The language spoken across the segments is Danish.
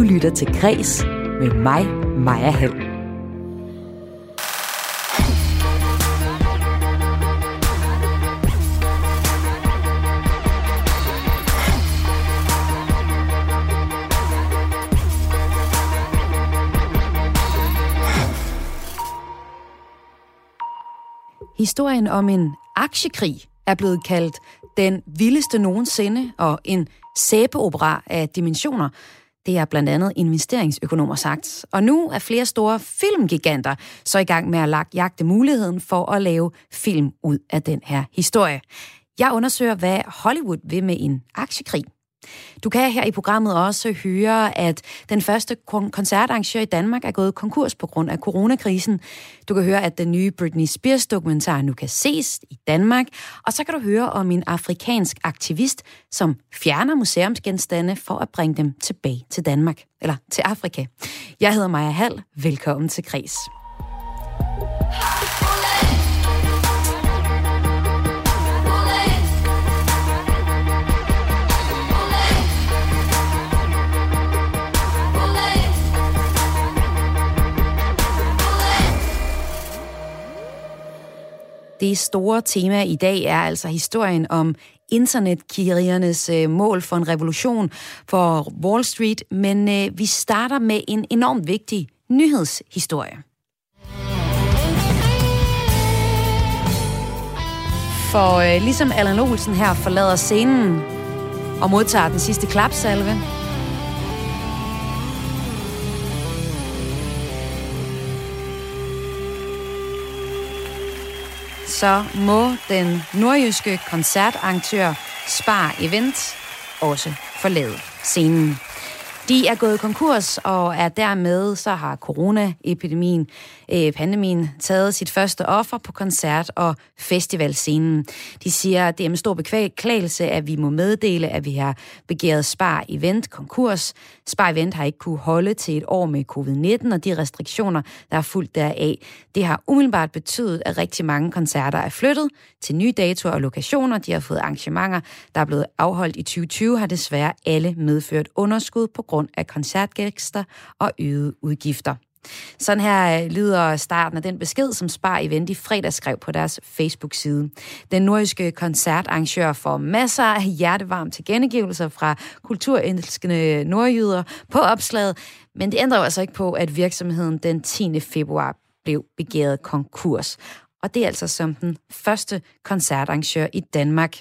Du lytter til Græs med mig, Maja Hall. Historien om en aktiekrig er blevet kaldt den vildeste nogensinde og en sæbeopera af dimensioner. Det har blandt andet investeringsøkonomer sagt. Og nu er flere store filmgiganter så i gang med at jagte muligheden for at lave film ud af den her historie. Jeg undersøger, hvad Hollywood vil med en aktiekrig. Du kan her i programmet også høre, at den første koncertarrangør i Danmark er gået konkurs på grund af coronakrisen. Du kan høre, at den nye Britney Spears dokumentar nu kan ses i Danmark. Og så kan du høre om en afrikansk aktivist, som fjerner museumsgenstande for at bringe dem tilbage til Danmark, eller til Afrika. Jeg hedder Maja Hall. Velkommen til Kris. Det store tema i dag er altså historien om internetkiriernes øh, mål for en revolution for Wall Street, men øh, vi starter med en enormt vigtig nyhedshistorie. For øh, ligesom Allan Olsen her forlader scenen og modtager den sidste klapsalve, så må den nordjyske koncertarrangør Spar Event også forlade scenen. De er gået konkurs, og er dermed, så har coronaepidemien, øh, pandemien, taget sit første offer på koncert- og festivalscenen. De siger, at det er med stor beklagelse, at vi må meddele, at vi har begæret Spar Event konkurs. Spar Event har ikke kunne holde til et år med covid-19, og de restriktioner, der er fulgt deraf, det har umiddelbart betydet, at rigtig mange koncerter er flyttet til nye datoer og lokationer. De har fået arrangementer, der er blevet afholdt i 2020, har desværre alle medført underskud på grund af koncertgæster og øgede udgifter. Sådan her øh, lyder starten af den besked, som Spar Event i fredag skrev på deres Facebook-side. Den nordiske koncertarrangør får masser af hjertevarme tilkendegivelser fra kulturelskende nordjyder på opslaget, men det ændrer jo altså ikke på, at virksomheden den 10. februar blev begæret konkurs. Og det er altså som den første koncertarrangør i Danmark.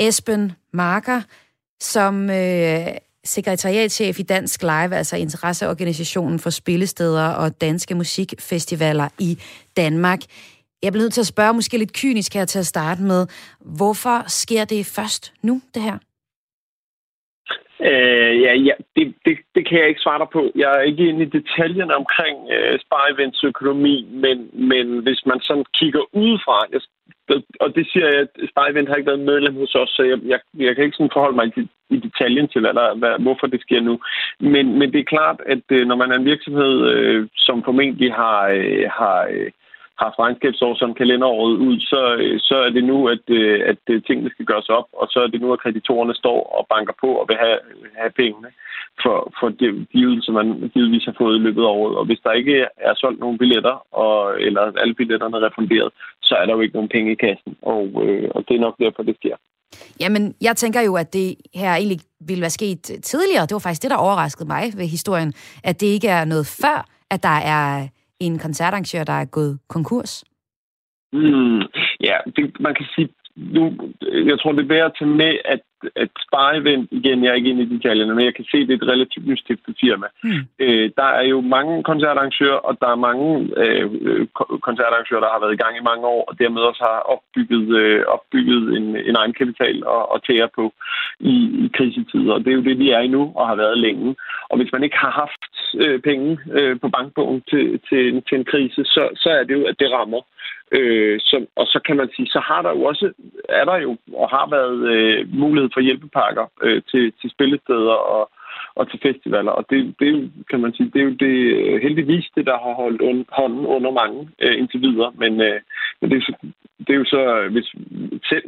Esben Marker, som øh, sekretariatchef i Dansk Live, altså interesseorganisationen for spillesteder og danske musikfestivaler i Danmark. Jeg bliver nødt til at spørge, måske lidt kynisk her til at starte med, hvorfor sker det først nu, det her? Øh, ja, ja det, det, det kan jeg ikke svare dig på. Jeg er ikke inde i detaljerne omkring øh, Spar økonomi, men, men hvis man sådan kigger udefra, jeg, og det siger jeg, at Spar har ikke været medlem hos os, så jeg, jeg, jeg kan ikke sådan forholde mig til, i detaljen til, hvad der, hvad, hvorfor det sker nu. Men, men det er klart, at øh, når man er en virksomhed, øh, som formentlig har, øh, har øh, haft regnskabsår som kalenderåret ud, så, øh, så er det nu, at, øh, at øh, tingene skal gøres op, og så er det nu, at kreditorerne står og banker på og vil have, have pengene for, for de, de ydelser, man givetvis har fået i løbet af året. Og hvis der ikke er solgt nogen billetter, og, eller alle billetterne er refunderet, så er der jo ikke nogen penge i kassen, og, øh, og det er nok derfor, det sker. Jamen, jeg tænker jo, at det her egentlig ville være sket tidligere. Det var faktisk det, der overraskede mig ved historien, at det ikke er noget før, at der er en koncertarrangør, der er gået konkurs? Mm, ja, det, man kan sige, nu, jeg tror, det er værd at tage med, at, at Event, igen, jeg er ikke inde i detaljerne, men jeg kan se, at det er et relativt nystiftet firma. Mm. Øh, der er jo mange koncertarrangører, og der er mange øh, koncertarrangører, der har været i gang i mange år, og dermed også har opbygget, øh, opbygget en, en egen kapital og, og tære på i, i krisetider. Og det er jo det, vi er i nu, og har været længe. Og hvis man ikke har haft øh, penge øh, på bankbogen til, til, til en krise, så, så er det jo, at det rammer. Øh, så, og så kan man sige, så har der jo også, er der jo og har været øh, mulighed for hjælpepakker øh, til, til spillesteder og, og til festivaler. Og det, det kan man sige, det er jo det, øh, heldigvis det, der har holdt un, hånden under mange øh, indtil videre. Men, øh, men det, er så, det er jo så, øh, hvis,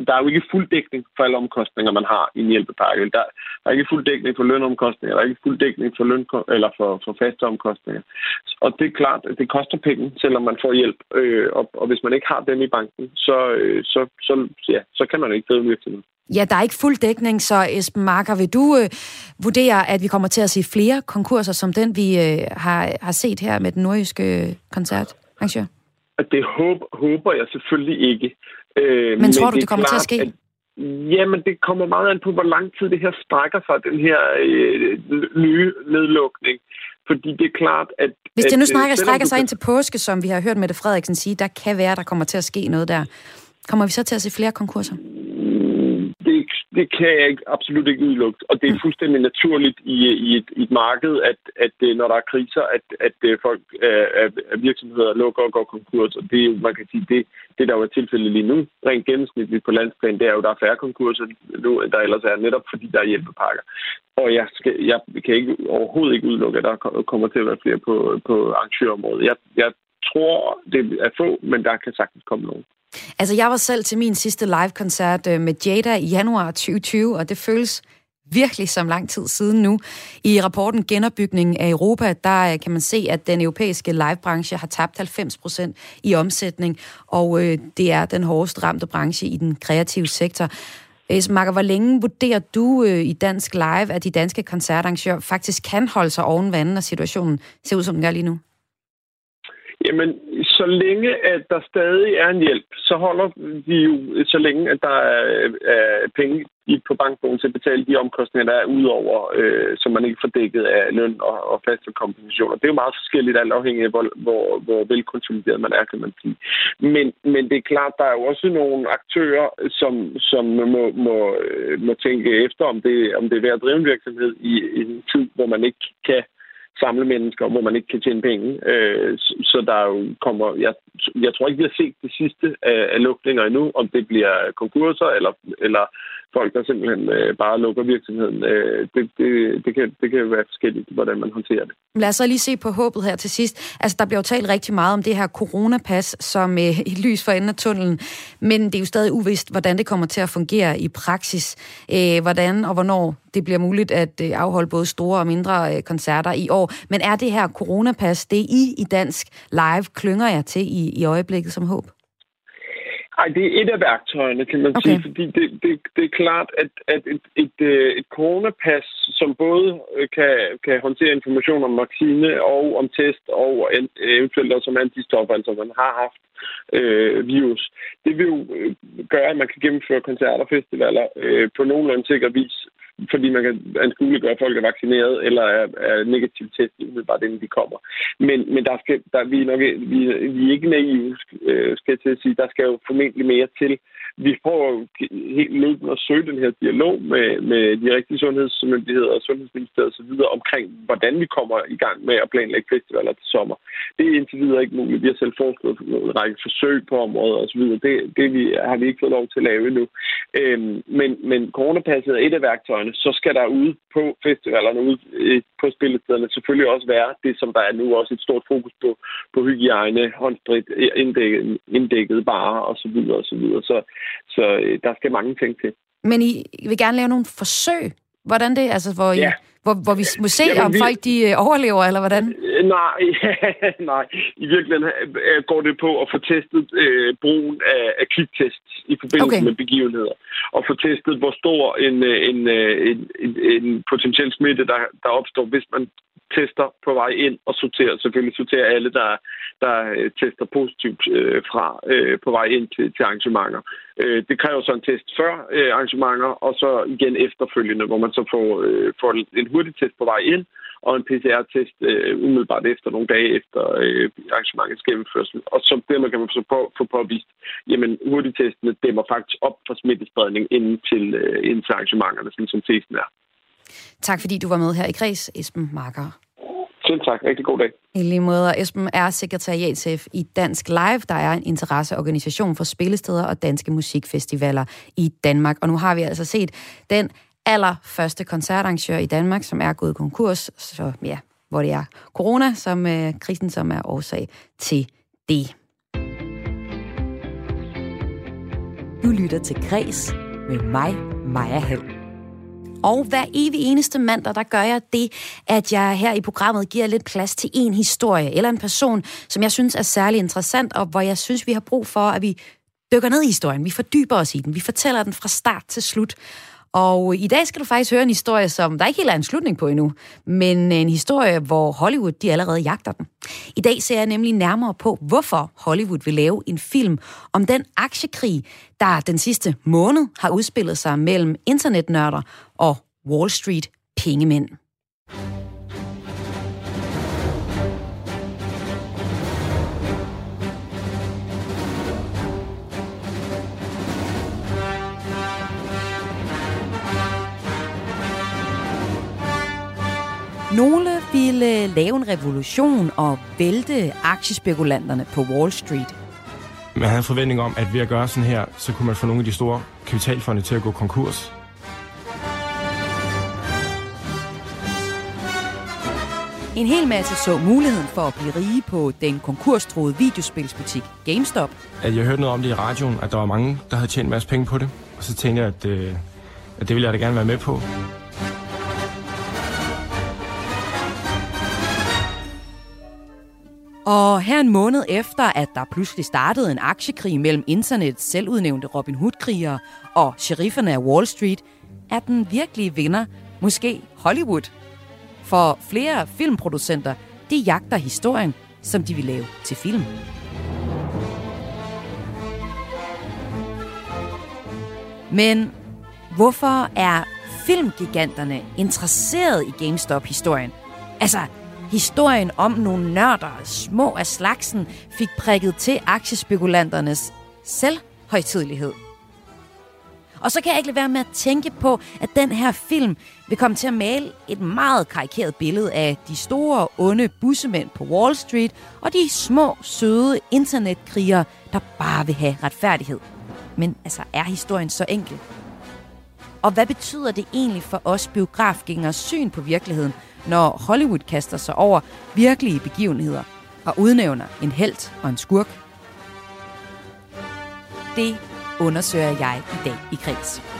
der er jo ikke fuld dækning for alle omkostninger, man har i en hjælpepakke. Der, der er ikke fuld dækning for lønomkostninger, der er ikke fuld dækning for, løn, eller for, for faste omkostninger. Og det er klart, at det koster penge, selvom man får hjælp. Øh, og, og hvis man ikke har dem i banken, så, øh, så, så, ja, så kan man ikke drive virksomhed. Ja, der er ikke fuld dækning, så Esben Marker, vil du øh, vurdere, at vi kommer til at se flere konkurser som den, vi øh, har, har set her med den nordjyske koncertarrangør? Det håber, håber jeg selvfølgelig ikke. Øh, men tror men du, det, det kommer klart, til at ske? At, jamen, det kommer meget an på, hvor lang tid det her strækker sig, den her øh, nye nedlukning. Fordi det er klart, at... Hvis det nu øh, snakker, strækker sig ind til påske, som vi har hørt Mette Frederiksen sige, der kan være, der kommer til at ske noget der. Kommer vi så til at se flere konkurser? Det, det kan jeg ikke, absolut ikke udelukke. Og det er mm. fuldstændig naturligt i, i, et, i et marked, at, at øh, når der er kriser, at, at øh, folk, at virksomheder lukker og går konkurs. Og det, man kan sige, det, det der jo er tilfældet lige nu, rent gennemsnitligt på landsplan, det er jo, der er færre konkurser nu, end der ellers er, netop fordi der er hjælpepakker. Og jeg, skal, jeg kan ikke, overhovedet ikke udelukke, at der kommer til at være flere på, på arrangørområdet. Jeg, jeg tror, det er få, men der kan sagtens komme nogen. Altså, jeg var selv til min sidste live-koncert øh, med Jada i januar 2020, og det føles virkelig som lang tid siden nu. I rapporten Genopbygning af Europa, der øh, kan man se, at den europæiske livebranche har tabt 90 procent i omsætning, og øh, det er den hårdest ramte branche i den kreative sektor. Øh, Marker, hvor længe vurderer du øh, i Dansk Live, at de danske koncertarrangører faktisk kan holde sig oven vandet, når situationen ser ud, som den gør lige nu? Jamen, så længe at der stadig er en hjælp, så holder vi jo, så længe at der er, er penge i, på bankbogen til at betale de omkostninger, der er udover, øh, som man ikke får dækket af løn og, og faste kompensationer. Det er jo meget forskelligt, alt afhængig af, hvor, hvor, hvor velkonsolideret man er, kan man sige. Men, men det er klart, der er jo også nogle aktører, som, som må, må, må tænke efter, om det, om det er værd at drive en virksomhed i, i en tid, hvor man ikke kan samle mennesker, hvor man ikke kan tjene penge. Øh, så der jo kommer... Jeg, jeg tror ikke, vi har set det sidste af, af lukninger endnu, om det bliver konkurser eller, eller folk, der simpelthen øh, bare lukker virksomheden. Øh, det, det, det, kan, det kan være forskelligt, hvordan man håndterer det. Lad os så lige se på håbet her til sidst. Altså, der bliver jo talt rigtig meget om det her coronapas som øh, et lys for enden af tunnelen, men det er jo stadig uvist, hvordan det kommer til at fungere i praksis. Øh, hvordan og hvornår det bliver muligt at øh, afholde både store og mindre øh, koncerter i år. Men er det her coronapas, det I i Dansk Live klynger jer til i, i øjeblikket som håb? Nej, det er et af værktøjerne, kan man okay. sige, fordi det, det, det er klart, at, at et, et, øh, et coronapas, som både kan, kan håndtere information om vaccine og om test og eventuelt også om antistoffer, altså man har haft øh, virus, det vil jo gøre, at man kan gennemføre koncerter og festivaler øh, på nogenlunde sikker vis fordi man kan anskueliggøre, at folk er vaccineret eller er, er negativt testet umiddelbart inden de kommer. Men, men der skal, der, vi, er nok, vi, vi er ikke naive, øh, skal jeg til at sige. Der skal jo formentlig mere til vi prøver helt løbende at søge den her dialog med, med de rigtige sundhedsmyndigheder og sundhedsministeriet osv. omkring, hvordan vi kommer i gang med at planlægge festivaler til sommer. Det er indtil videre ikke muligt. Vi har selv foreslået en række forsøg på området osv. Det, det vi, har vi ikke fået lov til at lave endnu. Øhm, men, men coronapasset er et af værktøjerne. Så skal der ude på festivalerne, ude øh, på spillestederne selvfølgelig også være det, som der er nu også et stort fokus på, på hygiejne, håndsprit, inddækket, inddækket barer osv. osv. Så, videre. så øh, der skal mange ting til. Men I vil gerne lave nogle forsøg? Hvordan det? Altså, hvor, I, ja. Hvor, hvor vi må se, Jamen, om vi... folk de øh, overlever, eller hvordan? Øh, nej, nej. I virkeligheden går det på at få testet øh, brugen af, af kviktest i forbindelse okay. med begivenheder. Og få testet, hvor stor en, en, en, en, en potentiel smitte, der, der opstår, hvis man tester på vej ind og sorterer. Selvfølgelig sorterer alle, der, der øh, tester positivt øh, fra øh, på vej ind til, til arrangementer. Øh, det kræver så en test før øh, arrangementer, og så igen efterfølgende, hvor man så får, øh, får en hurtig test på vej ind, og en PCR-test øh, umiddelbart efter nogle dage efter øh, arrangementets gennemførsel. Og så dermed kan man så på, få påvist, jamen hurtigtestene dæmmer faktisk op for smittespredning inden til, øh, inden til arrangementerne, sådan som testen er. Tak fordi du var med her i Kreds, Esben Marker. Selv tak. Rigtig god dag. I lige måde, Esben er sekretariatchef i Dansk Live, der er en interesseorganisation for spillesteder og danske musikfestivaler i Danmark. Og nu har vi altså set den allerførste koncertarrangør i Danmark, som er gået konkurs, så ja, hvor det er corona, som øh, krisen, som er årsag til det. Du lytter til Græs med mig, Maja Hall. Og hver evig eneste mandag, der gør jeg det, at jeg her i programmet giver lidt plads til en historie eller en person, som jeg synes er særlig interessant, og hvor jeg synes, vi har brug for, at vi dykker ned i historien, vi fordyber os i den, vi fortæller den fra start til slut. Og i dag skal du faktisk høre en historie, som der ikke helt er en slutning på endnu, men en historie, hvor Hollywood de allerede jagter den. I dag ser jeg nemlig nærmere på, hvorfor Hollywood vil lave en film om den aktiekrig, der den sidste måned har udspillet sig mellem internetnørder og Wall Street pengemænd. Nogle ville lave en revolution og vælte aktiespekulanterne på Wall Street. Man havde en forventning om, at ved at gøre sådan her, så kunne man få nogle af de store kapitalfonde til at gå konkurs. En hel masse så muligheden for at blive rige på den konkurstroede videospilsbutik GameStop. At jeg hørte noget om det i radioen, at der var mange, der havde tjent en masse penge på det. Og så tænkte jeg, at, øh, at det ville jeg da gerne være med på. Og her en måned efter, at der pludselig startede en aktiekrig mellem internets selvudnævnte Robin Hood-krigere og sherifferne af Wall Street, er den virkelige vinder måske Hollywood. For flere filmproducenter, de jagter historien, som de vil lave til film. Men hvorfor er filmgiganterne interesseret i GameStop-historien? Altså, Historien om nogle nørder, små af slagsen, fik prikket til aktiespekulanternes selvhøjtidlighed. Og så kan jeg ikke lade være med at tænke på, at den her film vil komme til at male et meget karikeret billede af de store, onde bussemænd på Wall Street og de små, søde internetkrigere, der bare vil have retfærdighed. Men altså, er historien så enkel? Og hvad betyder det egentlig for os biografgængers syn på virkeligheden, når Hollywood kaster sig over virkelige begivenheder og udnævner en helt og en skurk? Det undersøger jeg i dag i Kreds.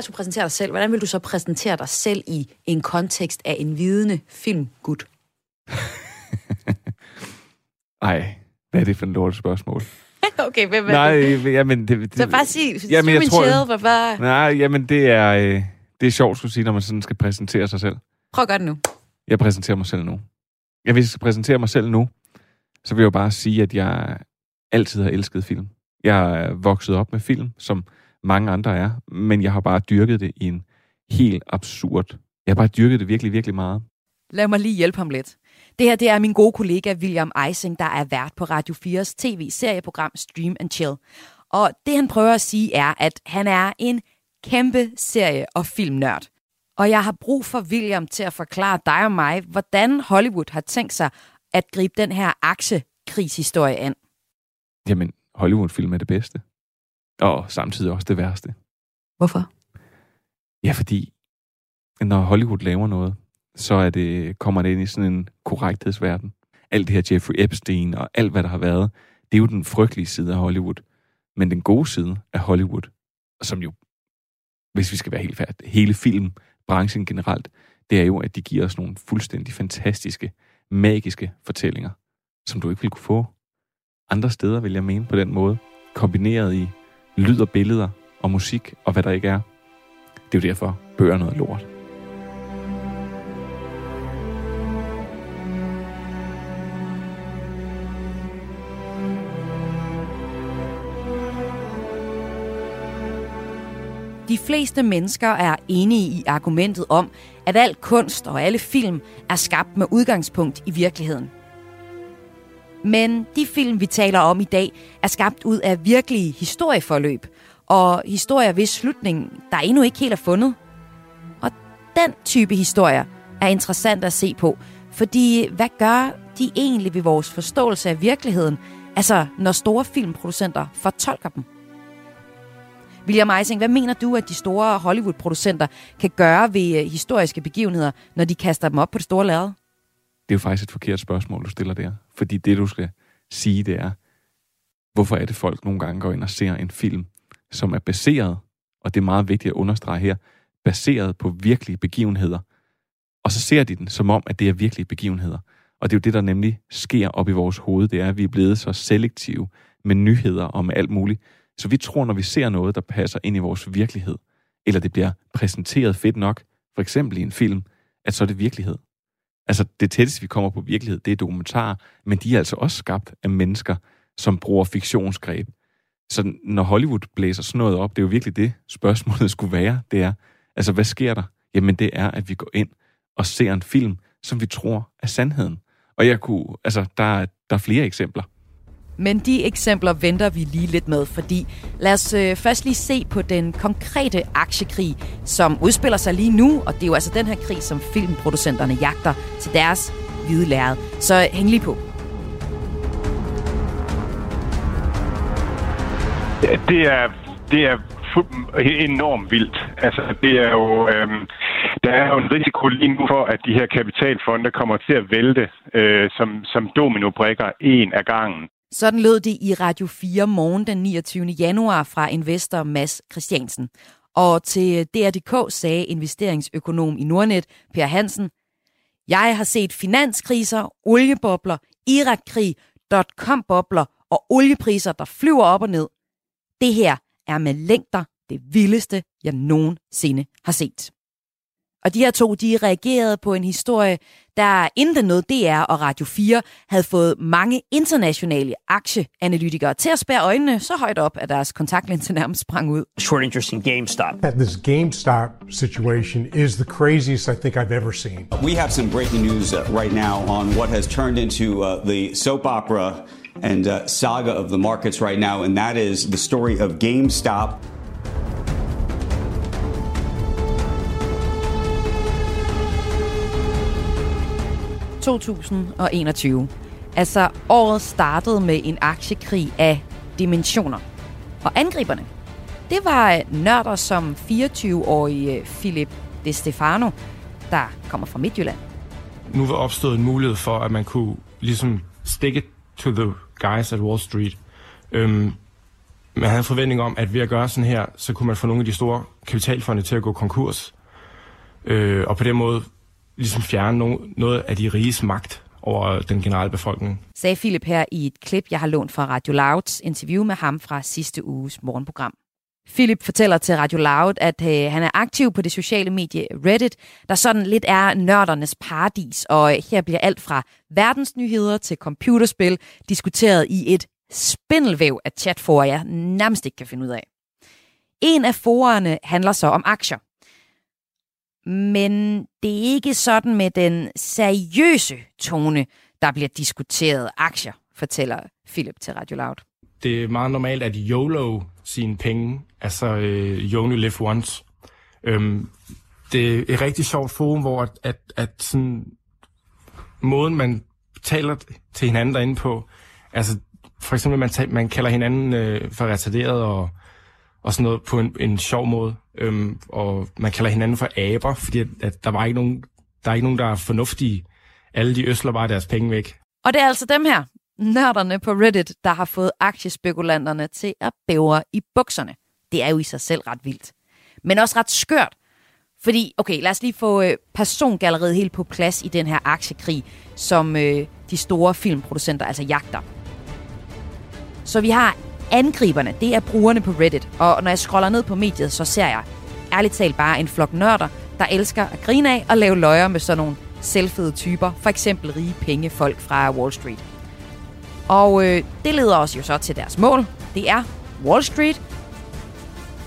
Bare skulle præsentere dig selv, hvordan vil du så præsentere dig selv i en kontekst af en vidende filmgud? Ej, hvad er det for en lort spørgsmål? okay, hvem er Nej, det? jamen... Det, det, Så bare sig, jamen, jeg tror, chill, hvad bare... Nej, jamen det er, øh, det er sjovt at sige, når man sådan skal præsentere sig selv. Prøv at gøre det nu. Jeg præsenterer mig selv nu. Jeg hvis jeg skal præsentere mig selv nu, så vil jeg jo bare sige, at jeg altid har elsket film. Jeg er vokset op med film, som mange andre er, men jeg har bare dyrket det i en helt absurd... Jeg har bare dyrket det virkelig, virkelig meget. Lad mig lige hjælpe ham lidt. Det her det er min gode kollega William Eising, der er vært på Radio 4's tv-serieprogram Stream and Chill. Og det han prøver at sige er, at han er en kæmpe serie- og filmnørd. Og jeg har brug for William til at forklare dig og mig, hvordan Hollywood har tænkt sig at gribe den her aksekrigshistorie an. Jamen, Hollywood-film er det bedste. Og samtidig også det værste. Hvorfor? Ja, fordi når Hollywood laver noget, så er det, kommer det ind i sådan en korrekthedsverden. Alt det her Jeffrey Epstein og alt, hvad der har været, det er jo den frygtelige side af Hollywood. Men den gode side af Hollywood, som jo hvis vi skal være helt færdige, hele filmbranchen generelt, det er jo, at de giver os nogle fuldstændig fantastiske, magiske fortællinger, som du ikke vil kunne få andre steder, vil jeg mene på den måde, kombineret i lyd og billeder og musik og hvad der ikke er. Det er jo derfor, bøger noget lort. De fleste mennesker er enige i argumentet om, at al kunst og alle film er skabt med udgangspunkt i virkeligheden. Men de film, vi taler om i dag, er skabt ud af virkelige historieforløb, og historier, hvis slutning, der endnu ikke helt er fundet. Og den type historier er interessant at se på, fordi hvad gør de egentlig ved vores forståelse af virkeligheden, altså når store filmproducenter fortolker dem? William Eising, hvad mener du, at de store Hollywood-producenter kan gøre ved øh, historiske begivenheder, når de kaster dem op på det store lærred? Det er jo faktisk et forkert spørgsmål, du stiller der. Fordi det, du skal sige, det er, hvorfor er det folk nogle gange går ind og ser en film, som er baseret, og det er meget vigtigt at understrege her, baseret på virkelige begivenheder. Og så ser de den som om, at det er virkelige begivenheder. Og det er jo det, der nemlig sker op i vores hoved, det er, at vi er blevet så selektive med nyheder og med alt muligt, så vi tror, når vi ser noget, der passer ind i vores virkelighed, eller det bliver præsenteret fedt nok, for eksempel i en film, at så er det virkelighed. Altså det tætteste, vi kommer på virkelighed, det er dokumentar, men de er altså også skabt af mennesker, som bruger fiktionsgreb. Så når Hollywood blæser sådan noget op, det er jo virkelig det, spørgsmålet skulle være, det er, altså hvad sker der? Jamen det er, at vi går ind og ser en film, som vi tror er sandheden. Og jeg kunne, altså der, der er flere eksempler. Men de eksempler venter vi lige lidt med, fordi lad os øh, først lige se på den konkrete aktiekrig, som udspiller sig lige nu, og det er jo altså den her krig, som filmproducenterne jagter til deres hvide lærred. Så hæng lige på. Ja, det er, det er enormt vildt. Altså, det er jo, øhm, der er jo en risiko lige nu for, at de her kapitalfonde kommer til at vælte øh, som, som dominobrikker en af gangen. Sådan lød det i Radio 4 morgen den 29. januar fra investor Mads Christiansen. Og til DRDK sagde investeringsøkonom i Nordnet, Per Hansen, jeg har set finanskriser, oliebobler, Irakkrig, dot-com-bobler og oliepriser, der flyver op og ned. Det her er med længder det vildeste, jeg nogensinde har set. Og de her to, de reagerede på en historie, der inden noget DR og Radio 4 havde fået mange internationale aktieanalytikere til at spære øjnene så højt op, at deres kontaktlinse nærmest sprang ud. Short interest in GameStop. And this GameStop situation is the craziest I think I've ever seen. We have some breaking news uh, right now on what has turned into uh, the soap opera and uh, saga of the markets right now, and that is the story of GameStop. 2021. Altså, året startede med en aktiekrig af dimensioner. Og angriberne, det var øh, nørder som 24-årige øh, Philip De Stefano, der kommer fra Midtjylland. Nu var opstået en mulighed for, at man kunne ligesom stick it to the guys at Wall Street. Øhm, man havde en forventning om, at ved at gøre sådan her, så kunne man få nogle af de store kapitalfonde til at gå konkurs. Øh, og på den måde ligesom fjerne noget af de riges magt over den generelle befolkning. Sagde Philip her i et klip, jeg har lånt fra Radio Louds interview med ham fra sidste uges morgenprogram. Philip fortæller til Radio Loud, at øh, han er aktiv på det sociale medie Reddit, der sådan lidt er nørdernes paradis, og øh, her bliver alt fra verdensnyheder til computerspil diskuteret i et spindelvæv af chatforer, jeg nærmest ikke kan finde ud af. En af forerne handler så om aktier. Men det er ikke sådan med den seriøse tone, der bliver diskuteret aktier, fortæller Philip til Radio Loud. Det er meget normalt at YOLO sine penge, altså øh, you only live once. Øhm, det er et rigtig sjovt forum, hvor at, at, at sådan, måden, man taler til hinanden derinde på, altså for eksempel, man, man kalder hinanden øh, for retarderet og, og sådan noget på en, en sjov måde. Øhm, og man kalder hinanden for aber, fordi at, at der var ikke nogen, der er ikke nogen, der er fornuftige. Alle de øsler bare deres penge væk. Og det er altså dem her, nørderne på Reddit, der har fået aktiespekulanterne til at bævre i bukserne. Det er jo i sig selv ret vildt. men også ret skørt. Fordi, okay, lad os lige få øh, persongalleriet helt på plads i den her aktiekrig, som øh, de store filmproducenter altså jagter. Så vi har angriberne, det er brugerne på Reddit, og når jeg scroller ned på mediet, så ser jeg ærligt talt bare en flok nørder, der elsker at grine af og lave løjer med sådan nogle selvfede typer, for eksempel rige pengefolk fra Wall Street. Og øh, det leder os jo så til deres mål. Det er Wall Street.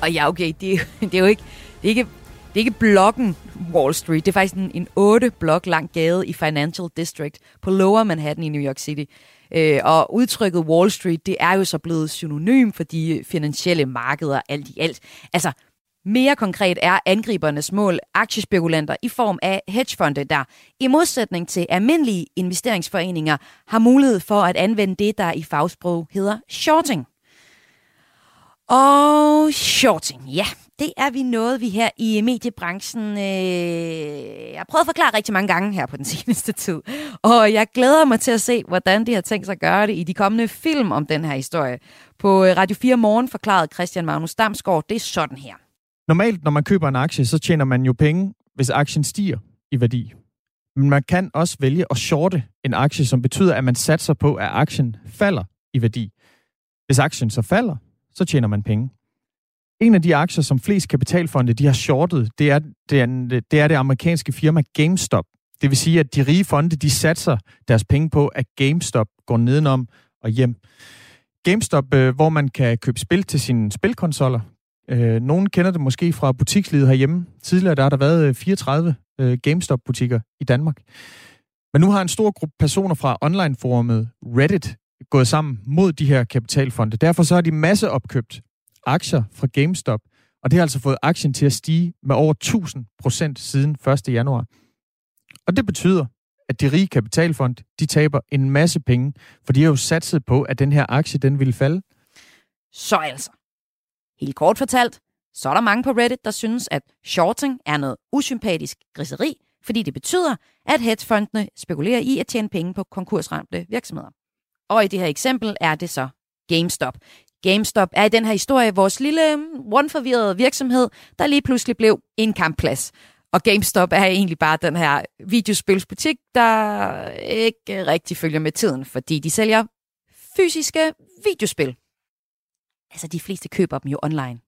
Og ja, okay, det, det er jo ikke, det er ikke, det er ikke blokken Wall Street. Det er faktisk en, en 8 blok lang gade i Financial District på Lower Manhattan i New York City. Øh, og udtrykket Wall Street, det er jo så blevet synonym for de finansielle markeder alt i alt. Altså, mere konkret er angribernes mål aktiespekulanter i form af hedgefonde, der i modsætning til almindelige investeringsforeninger har mulighed for at anvende det, der i fagsprog hedder shorting. Og shorting, ja, det er vi noget, vi her i mediebranchen øh, jeg har prøvet at forklare rigtig mange gange her på den seneste tid. Og jeg glæder mig til at se, hvordan de har tænkt sig at gøre det i de kommende film om den her historie. På øh, Radio 4 Morgen forklarede Christian Magnus Damsgaard, det er sådan her. Normalt, når man køber en aktie, så tjener man jo penge, hvis aktien stiger i værdi. Men man kan også vælge at shorte en aktie, som betyder, at man satser på, at aktien falder i værdi. Hvis aktien så falder, så tjener man penge. En af de aktier, som flest kapitalfonde de har shortet, det er det, er, det er det amerikanske firma GameStop. Det vil sige, at de rige fonde de satser deres penge på, at GameStop går nedenom og hjem. GameStop, øh, hvor man kan købe spil til sine spilkonsoller, Øh, nogen kender det måske fra butikslivet herhjemme. Tidligere der har der været øh, 34 øh, GameStop-butikker i Danmark. Men nu har en stor gruppe personer fra online-forumet Reddit gået sammen mod de her kapitalfonde. Derfor så har de masse opkøbt aktier fra GameStop, og det har altså fået aktien til at stige med over 1000 procent siden 1. januar. Og det betyder, at de rige kapitalfond, de taber en masse penge, for de har jo satset på, at den her aktie, den ville falde. Så altså, Helt kort fortalt, så er der mange på Reddit, der synes, at shorting er noget usympatisk griseri, fordi det betyder, at hedgefondene spekulerer i at tjene penge på konkursramte virksomheder. Og i det her eksempel er det så GameStop. GameStop er i den her historie vores lille mm, one-forvirrede virksomhed, der lige pludselig blev en kampplads. Og GameStop er egentlig bare den her videospilsbutik, der ikke rigtig følger med tiden, fordi de sælger fysiske videospil. Altså, de fleste køber dem jo online,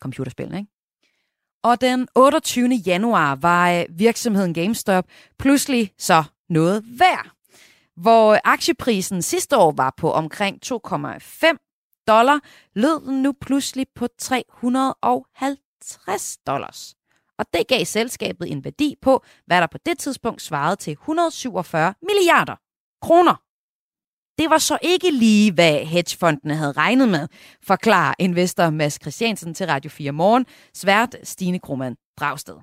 Computerspil, ikke? Og den 28. januar var øh, virksomheden GameStop pludselig så noget værd. Hvor aktieprisen sidste år var på omkring 2,5 dollar, lød den nu pludselig på 350 dollars. Og det gav selskabet en værdi på, hvad der på det tidspunkt svarede til 147 milliarder kroner. Det var så ikke lige, hvad hedgefondene havde regnet med, forklarer investor Mads Christiansen til Radio 4 Morgen, svært Stine Krohmann Dragsted.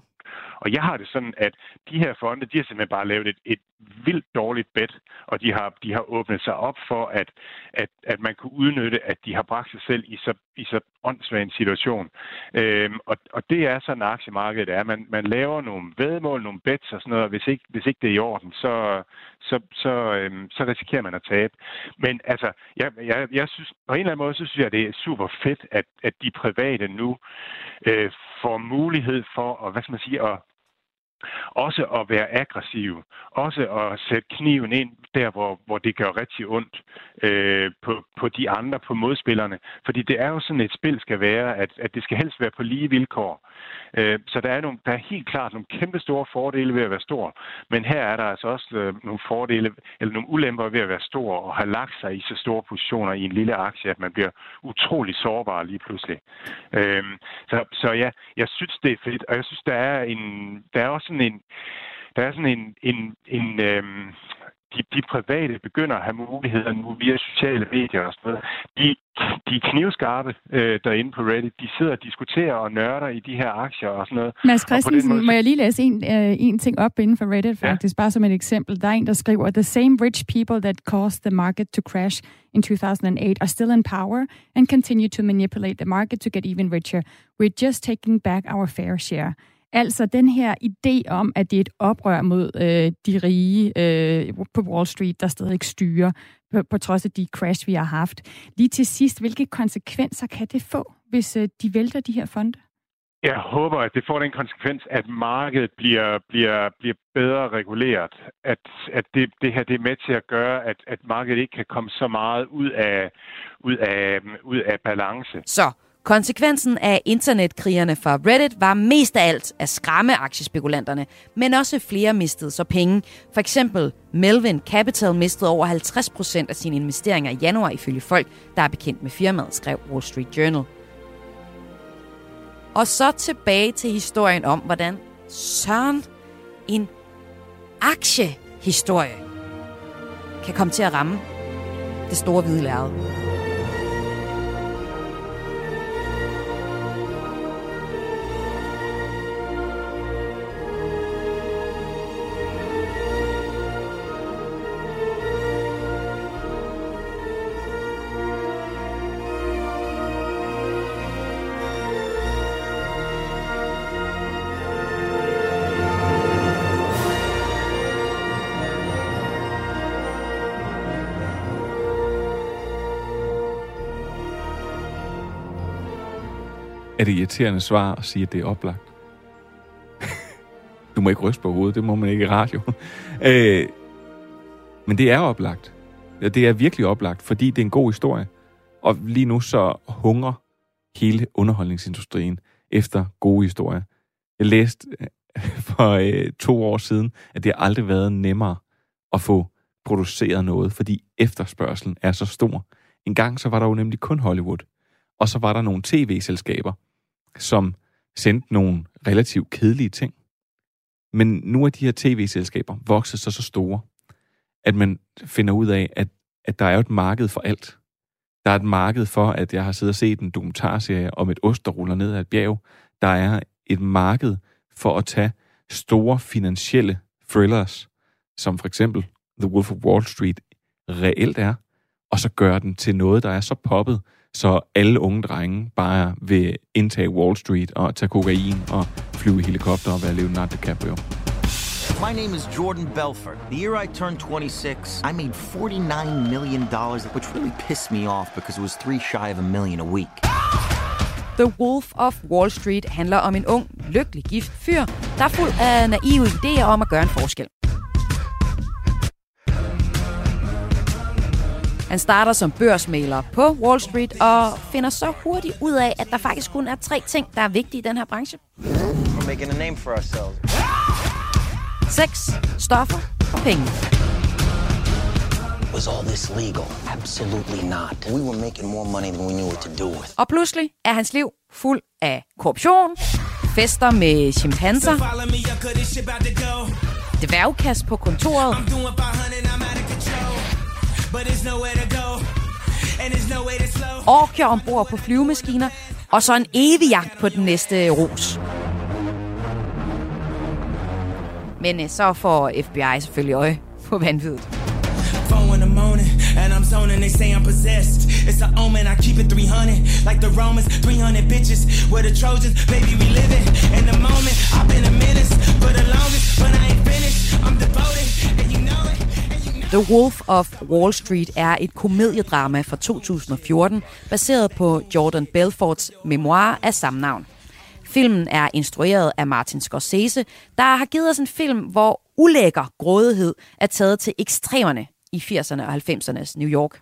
Og jeg har det sådan, at de her fonde, de har simpelthen bare lavet et, et vildt dårligt bet, og de har, de har åbnet sig op for, at, at, at man kunne udnytte, at de har bragt sig selv i så, i så åndssvag en situation. Øhm, og, og det er sådan, aktiemarkedet er. Man, man laver nogle vedmål, nogle bets og sådan noget, og hvis ikke, hvis ikke det er i orden, så, så, så, øhm, så risikerer man at tabe. Men altså, jeg, jeg, jeg synes, på en eller anden måde, så synes jeg, det er super fedt, at, at de private nu øh, får mulighed for at, hvad skal man sige, at også at være aggressiv. Også at sætte kniven ind der, hvor, hvor det gør rigtig ondt øh, på, på de andre, på modspillerne. Fordi det er jo sådan, et spil skal være, at, at det skal helst være på lige vilkår. Øh, så der er, nogle, der er helt klart nogle kæmpe store fordele ved at være stor. Men her er der altså også øh, nogle fordele, eller nogle ulemper ved at være stor og have lagt sig i så store positioner i en lille aktie, at man bliver utrolig sårbar lige pludselig. Øh, så, så ja, jeg synes, det er fedt, og jeg synes, der er, en, der er også sådan en, der er sådan en, en, en øhm, de, de private begynder at have muligheder nu via sociale medier og sådan noget. De, de er knivskarpe øh, derinde på Reddit. De sidder og diskuterer og nørder i de her aktier og sådan noget. Mads Christensen, måde, må jeg lige læse en, øh, en ting op inden for Reddit faktisk, ja. bare som et eksempel. Der er en, der skriver, The same rich people that caused the market to crash in 2008 are still in power and continue to manipulate the market to get even richer. We're just taking back our fair share. Altså den her idé om, at det er et oprør mod øh, de rige øh, på Wall Street, der stadig styrer, på, på trods af de crash, vi har haft. Lige til sidst, hvilke konsekvenser kan det få, hvis øh, de vælter de her fonde? jeg håber, at det får den konsekvens, at markedet bliver, bliver, bliver bedre reguleret. At, at det, det her det er med til at gøre, at, at markedet ikke kan komme så meget ud af, ud af, ud af balance. Så konsekvensen af internetkrigerne fra Reddit var mest af alt at skræmme aktiespekulanterne, men også flere mistede så penge. For eksempel Melvin Capital mistede over 50% af sine investeringer i januar ifølge folk, der er bekendt med firmaet, skrev Wall Street Journal. Og så tilbage til historien om, hvordan Søren en aktiehistorie kan komme til at ramme det store hvide lærred. Det irriterende svar at sige, at det er oplagt. du må ikke ryste på hovedet, det må man ikke i radio. øh, men det er oplagt. Ja, det er virkelig oplagt, fordi det er en god historie. Og lige nu så hunger hele underholdningsindustrien efter gode historier. Jeg læste øh, for øh, to år siden, at det har aldrig været nemmere at få produceret noget, fordi efterspørgselen er så stor. En gang så var der jo nemlig kun Hollywood, og så var der nogle tv-selskaber, som sendte nogle relativt kedelige ting. Men nu er de her tv-selskaber vokset så så store, at man finder ud af, at, at der er jo et marked for alt. Der er et marked for, at jeg har siddet og set en dokumentarserie om et ost, der ruller ned ad et bjerg. Der er et marked for at tage store finansielle thrillers, som for eksempel The Wolf of Wall Street reelt er, og så gøre den til noget, der er så poppet, så alle unge drenge bare vil indtage Wall Street og tage kokain og flyve i helikopter og være Leonardo DiCaprio. My name is Jordan Belfort. The year I turned 26, I made $49 million, which really pissed me off because it was three shy of a million a week. The Wolf of Wall Street handler om en ung, lykkelig gift fyr, der er fuld af naive idéer om at gøre en forskel. Han starter som børsmaler på Wall Street og finder så hurtigt ud af, at der faktisk kun er tre ting, der er vigtige i den her branche. We're making a name for ourselves. Sex, stoffer og penge. Was all this legal? Absolutely not. We were making more money than we knew what to do with. Og pludselig er hans liv fuld af korruption, fester med chimpanser, dværgkast på kontoret, Orker ombord på flyvemaskiner, og så en evig jagt på den næste ros. Men øh, så får FBI selvfølgelig øje på vanvittigt. and I'm zoning. They say I'm possessed. It's an omen. I keep it 300 like the Romans. 300 bitches. We're the Trojans. Baby, we live it in the moment. I've been a menace for the longest, but I ain't finished. I'm devoted, and you know it. The Wolf of Wall Street er et komediedrama fra 2014, baseret på Jordan Belforts memoir af samme navn. Filmen er instrueret af Martin Scorsese, der har givet os en film, hvor ulækker grådighed er taget til ekstremerne i 80'erne og 90'ernes New York.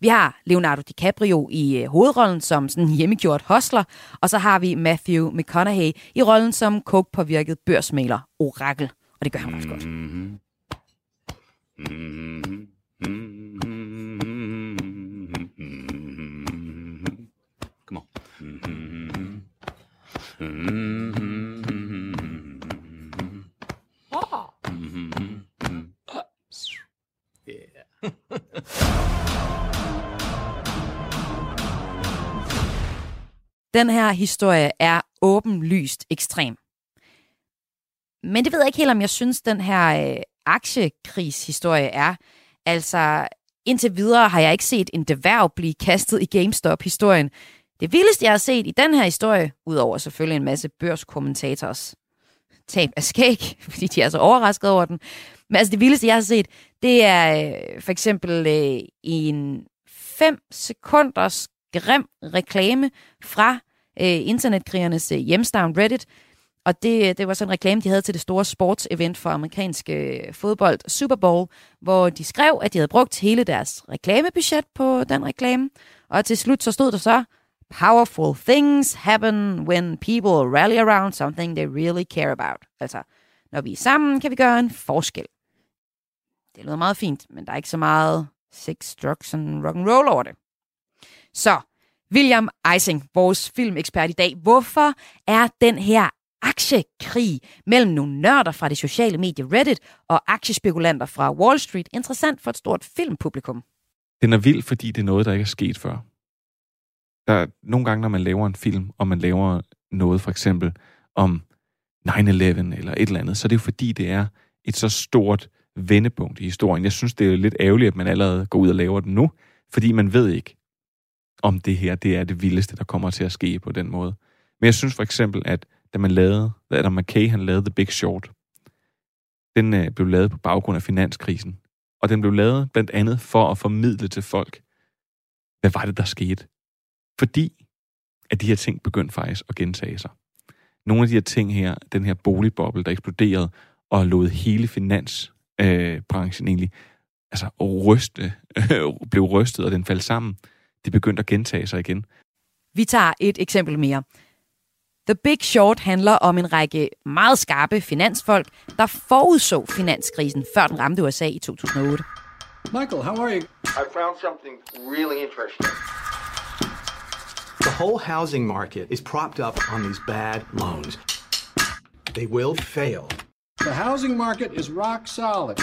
Vi har Leonardo DiCaprio i øh, hovedrollen som sådan hjemmegjort hostler, og så har vi Matthew McConaughey i rollen som coke-påvirket børsmaler Orakel. Og det gør han også godt. Mm-hmm. Come on. Den her historie er åbenlyst ekstrem. Men det ved jeg ikke helt, om jeg synes, den her øh, aktiekrigshistorie er. Altså, indtil videre har jeg ikke set en deværv blive kastet i GameStop-historien. Det vildeste, jeg har set i den her historie, udover selvfølgelig en masse børskommentators tab af skæg, fordi de er så overrasket over den. Men altså det vildeste, jeg har set, det er øh, for eksempel øh, en 5 sekunders grim reklame fra øh, internetkrigernes øh, hjemstavn Reddit. Og det, det var sådan en reklame, de havde til det store sportsevent for amerikansk øh, fodbold, Super Bowl, hvor de skrev, at de havde brugt hele deres reklamebudget på den reklame. Og til slut så stod der så, Powerful things happen when people rally around something they really care about. Altså, når vi er sammen, kan vi gøre en forskel. Det lyder meget fint, men der er ikke så meget sex, drugs and rock and roll over det. Så, William Eising, vores filmekspert i dag. Hvorfor er den her aktiekrig mellem nogle nørder fra det sociale medie Reddit og aktiespekulanter fra Wall Street interessant for et stort filmpublikum? Den er vild, fordi det er noget, der ikke er sket før. Der er nogle gange, når man laver en film, og man laver noget for eksempel om 9-11 eller et eller andet, så er det jo fordi, det er et så stort vendepunkt i historien. Jeg synes, det er lidt ærgerligt, at man allerede går ud og laver den nu, fordi man ved ikke, om det her det er det vildeste, der kommer til at ske på den måde. Men jeg synes for eksempel, at da man lavede, da Adam McKay han lavede The Big Short, den øh, blev lavet på baggrund af finanskrisen. Og den blev lavet blandt andet for at formidle til folk, hvad var det, der skete? Fordi at de her ting begyndte faktisk at gentage sig. Nogle af de her ting her, den her boligboble, der eksploderede og lod hele finansbranchen øh, egentlig altså ryste, blev rystet, og den faldt sammen, det begyndte at gentage sig igen. Vi tager et eksempel mere. The Big Short handler om en række meget skarpe finansfolk, der forudså finanskrisen, før den ramte USA i 2008. Michael, how are you? I found something really interesting. The whole housing market is propped up on these bad loans. They will fail. The housing market is rock solid.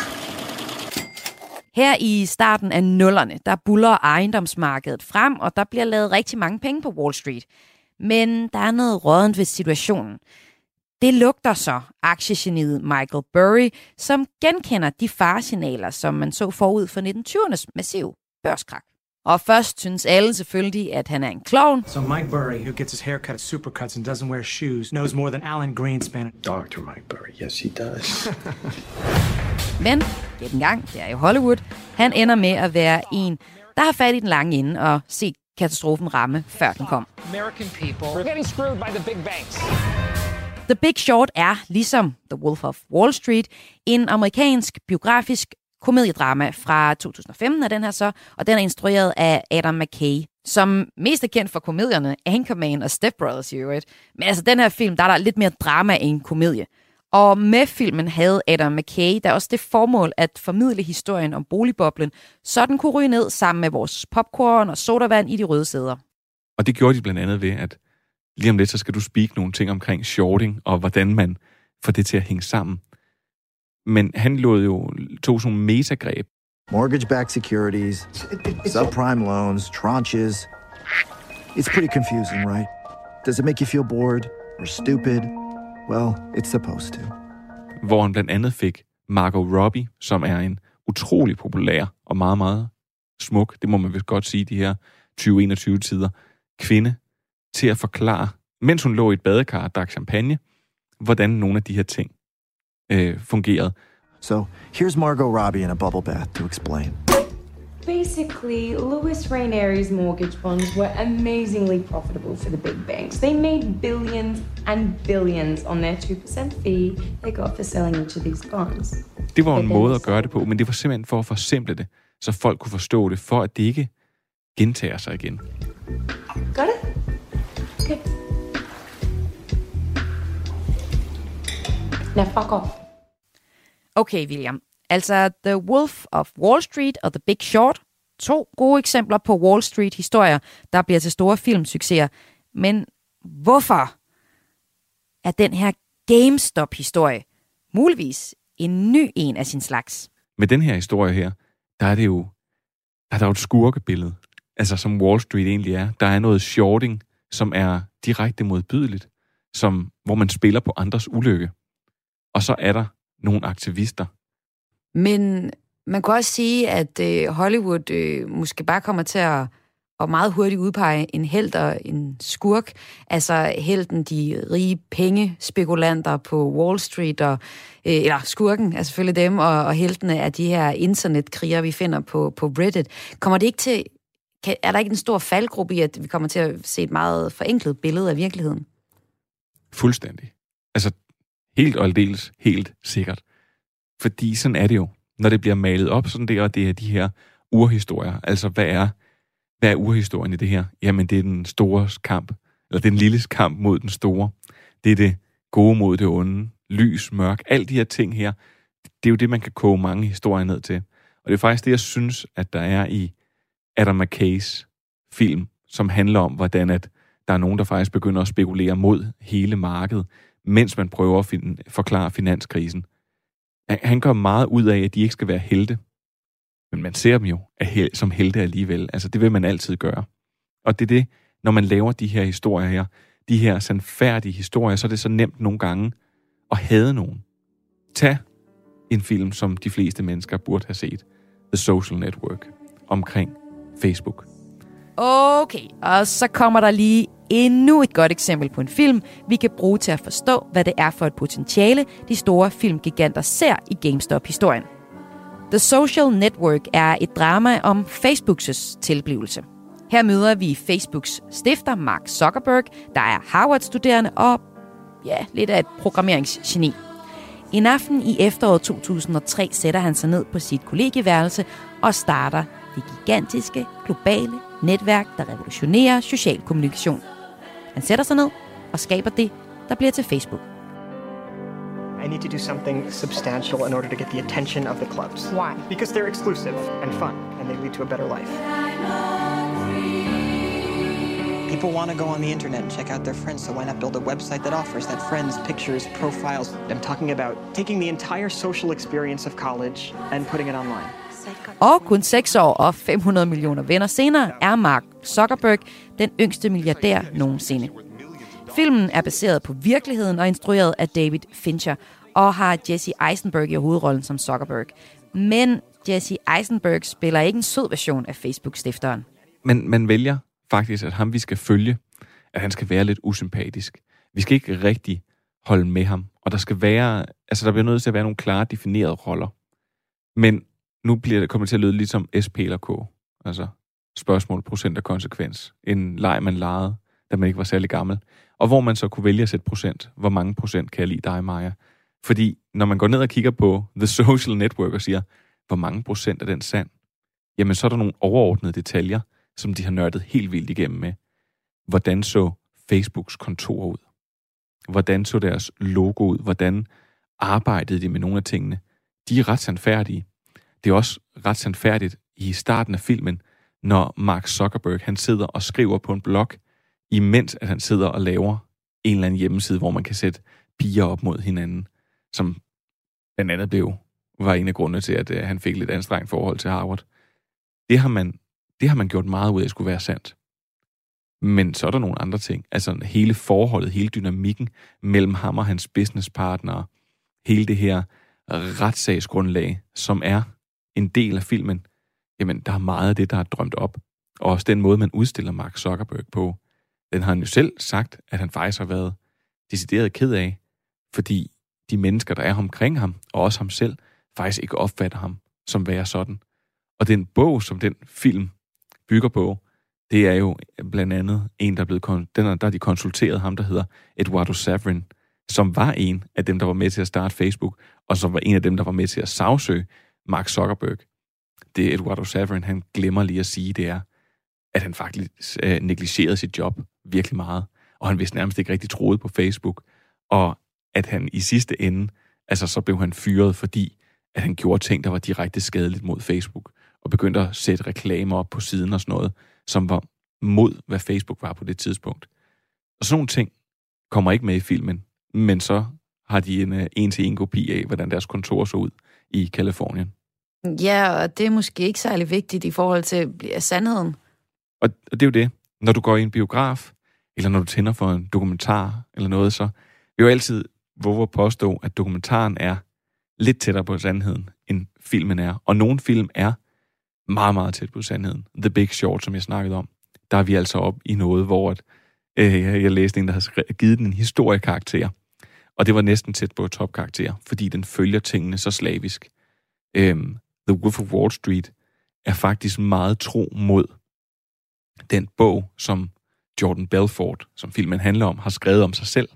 Her i starten af nullerne, der buller ejendomsmarkedet frem, og der bliver lavet rigtig mange penge på Wall Street. Men der er noget rådent ved situationen. Det lugter så aktiegeniet Michael Burry, som genkender de faresignaler, som man så forud for 1920'ernes massiv børskrak. Og først synes alle selvfølgelig, at han er en klovn. So Mike Burry, who gets his hair cut at Supercuts and doesn't wear shoes, knows more than Alan Greenspan. Dr. Mike Burry, yes he does. Men, gæt en gang, det er i Hollywood, han ender med at være en, der har fat i den lange ende og set katastrofen ramme, før den kom. American people are getting screwed by the big banks. The Big Short er, ligesom The Wolf of Wall Street, en amerikansk biografisk komediedrama fra 2015 er den her så, og den er instrueret af Adam McKay, som mest er kendt for komedierne Anchorman og Step Brothers i øvrigt. Men altså den her film, der er der lidt mere drama end komedie. Og med filmen havde Adam McKay der også det formål at formidle historien om boligboblen, så den kunne ryge ned sammen med vores popcorn og sodavand i de røde sæder. Og det gjorde de blandt andet ved, at lige om lidt, så skal du speak nogle ting omkring shorting, og hvordan man får det til at hænge sammen. Men han lod jo to sådan nogle metagreb. Mortgage-backed securities, subprime loans, tranches. It's pretty confusing, right? Does it make you feel bored or stupid? Well, it's supposed to. Hvor han blandt andet fik Margot Robbie, som er en utrolig populær og meget, meget smuk, det må man vist godt sige, de her 2021-tider, kvinde, til at forklare, mens hun lå i et badekar og drak champagne, hvordan nogle af de her ting øh, fungerede. So, here's Margot Robbie in a bubble bath to explain. Basically, Louis Raineri's mortgage bonds were amazingly profitable for the big banks. They made billions and billions on their 2% fee they got for selling each of these bonds. Det var en måde at gøre det på, men det var simpelthen for at forsimple det, så folk kunne forstå det, for at det ikke gentager sig igen. Got it? Okay. Now fuck off. Okay, William. Altså The Wolf of Wall Street og The Big Short. To gode eksempler på Wall Street-historier, der bliver til store filmsucceser. Men hvorfor er den her GameStop-historie muligvis en ny en af sin slags? Med den her historie her, der er det jo, der er der jo et skurkebillede. Altså som Wall Street egentlig er. Der er noget shorting, som er direkte modbydeligt, som, hvor man spiller på andres ulykke. Og så er der nogle aktivister. Men man kan også sige, at øh, Hollywood øh, måske bare kommer til at og meget hurtigt udpege en held og en skurk. Altså helten, de rige pengespekulanter på Wall Street, og, øh, eller skurken er selvfølgelig dem, og, og heltene er de her internetkrigere, vi finder på, på Reddit. Kommer det ikke til kan, er der ikke en stor faldgruppe i, at vi kommer til at se et meget forenklet billede af virkeligheden? Fuldstændig. Altså, helt og aldeles helt sikkert. Fordi sådan er det jo. Når det bliver malet op sådan der, og det er de her urhistorier. Altså, hvad er, hvad er urhistorien i det her? Jamen, det er den store kamp, eller den lille kamp mod den store. Det er det gode mod det onde, lys, mørk, alle de her ting her. Det er jo det, man kan koge mange historier ned til. Og det er faktisk det, jeg synes, at der er i Adam McKays film, som handler om, hvordan at der er nogen, der faktisk begynder at spekulere mod hele markedet, mens man prøver at fin- forklare finanskrisen. Han gør meget ud af, at de ikke skal være helte. Men man ser dem jo som helte alligevel. Altså, det vil man altid gøre. Og det er det, når man laver de her historier her, de her sandfærdige historier, så er det så nemt nogle gange at hade nogen. Tag en film, som de fleste mennesker burde have set. The Social Network. Omkring Facebook. Okay, og så kommer der lige endnu et godt eksempel på en film, vi kan bruge til at forstå, hvad det er for et potentiale, de store filmgiganter ser i GameStop-historien. The Social Network er et drama om Facebooks tilblivelse. Her møder vi Facebooks stifter Mark Zuckerberg, der er Harvard-studerende og ja, lidt af et programmeringsgeni. En aften i efteråret 2003 sætter han sig ned på sit kollegieværelse og starter det gigantiske, globale netværk, der revolutionerer social kommunikation. Han sætter sig ned og skaber det, der bliver til Facebook. I need to do something substantial in order to get the attention of the clubs. Why? Because they're exclusive and fun, and they lead to a better life. People want to go on the internet and check out their friends, so why not build a website that offers that friends, pictures, profiles? I'm talking about taking the entire social experience of college and putting it online. Og kun 6 år og 500 millioner venner senere er Mark Zuckerberg den yngste milliardær nogensinde. Filmen er baseret på virkeligheden og instrueret af David Fincher, og har Jesse Eisenberg i hovedrollen som Zuckerberg. Men Jesse Eisenberg spiller ikke en sød version af Facebook-stifteren. Men man vælger faktisk, at ham vi skal følge, at han skal være lidt usympatisk. Vi skal ikke rigtig holde med ham, og der skal være, altså der bliver nødt til at være nogle klare definerede roller. Men nu bliver det kommer det til at lyde ligesom SP eller K. Altså spørgsmål, procent og konsekvens. En leg, man legede, da man ikke var særlig gammel. Og hvor man så kunne vælge at sætte procent. Hvor mange procent kan jeg lide dig, Maja? Fordi når man går ned og kigger på The Social Network og siger, hvor mange procent er den sand? Jamen så er der nogle overordnede detaljer, som de har nørdet helt vildt igennem med. Hvordan så Facebooks kontor ud? Hvordan så deres logo ud? Hvordan arbejdede de med nogle af tingene? De er ret sandfærdige. Det er også ret sandfærdigt i starten af filmen, når Mark Zuckerberg han sidder og skriver på en blog, imens at han sidder og laver en eller anden hjemmeside, hvor man kan sætte piger op mod hinanden, som blandt andet blev, var en af grundene til, at øh, han fik lidt anstrengt forhold til Harvard. Det har man, det har man gjort meget ud af at skulle være sandt. Men så er der nogle andre ting. Altså hele forholdet, hele dynamikken mellem ham og hans businesspartnere, hele det her retssagsgrundlag, som er en del af filmen, jamen der er meget af det, der er drømt op. Og også den måde, man udstiller Mark Zuckerberg på, den har han jo selv sagt, at han faktisk har været decideret ked af, fordi de mennesker, der er omkring ham, og også ham selv, faktisk ikke opfatter ham som være sådan. Og den bog, som den film bygger på, det er jo blandt andet en, der er blevet, den er, der de konsulteret ham, der hedder Eduardo Saverin, som var en af dem, der var med til at starte Facebook, og som var en af dem, der var med til at sagsøge Mark Zuckerberg. Det Eduardo Saverin, han glemmer lige at sige, det er, at han faktisk øh, negligerede sit job virkelig meget, og han vidste nærmest ikke rigtig troede på Facebook, og at han i sidste ende, altså så blev han fyret, fordi at han gjorde ting, der var direkte skadeligt mod Facebook, og begyndte at sætte reklamer op på siden og sådan noget, som var mod, hvad Facebook var på det tidspunkt. Og sådan nogle ting kommer ikke med i filmen, men så har de en øh, en-til-en kopi af, hvordan deres kontor så ud i Kalifornien. Ja, og det er måske ikke særlig vigtigt i forhold til sandheden. Og, og det er jo det. Når du går i en biograf, eller når du tænder for en dokumentar eller noget, så vil jo altid våge påstå, at dokumentaren er lidt tættere på sandheden, end filmen er. Og nogle film er meget, meget tæt på sandheden. The Big Short, som jeg snakkede om, der er vi altså op i noget, hvor at, øh, jeg læste en, der har givet den en historiekarakter. Og det var næsten tæt på topkarakter, fordi den følger tingene så slavisk. Øhm, The Wolf of Wall Street er faktisk meget tro mod den bog, som Jordan Belfort, som filmen handler om, har skrevet om sig selv.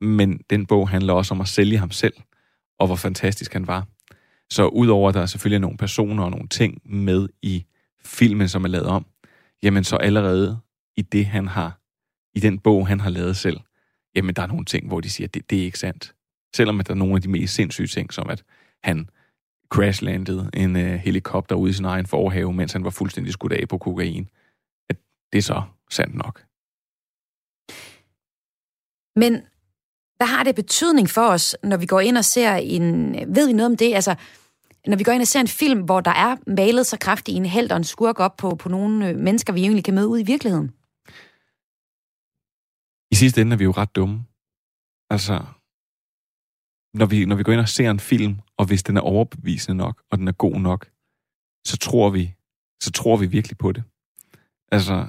Men den bog handler også om at sælge ham selv, og hvor fantastisk han var. Så udover at der er selvfølgelig nogle personer og nogle ting med i filmen, som er lavet om, jamen så allerede i det, han har, i den bog, han har lavet selv, jamen der er nogle ting, hvor de siger, at det, det er ikke sandt. Selvom at der er nogle af de mest sindssyge ting, som at han crashlandede en øh, helikopter ude i sin egen forhave, mens han var fuldstændig skudt af på kokain. At det er så sandt nok. Men hvad har det betydning for os, når vi går ind og ser en... Ved vi noget om det? Altså, når vi går ind og ser en film, hvor der er malet så kraftigt en held og en skurk op på, på nogle øh, mennesker, vi egentlig kan møde ud i virkeligheden? Sidste ende er vi jo ret dumme. Altså, når vi, når vi går ind og ser en film, og hvis den er overbevisende nok, og den er god nok, så tror vi, så tror vi virkelig på det. Altså,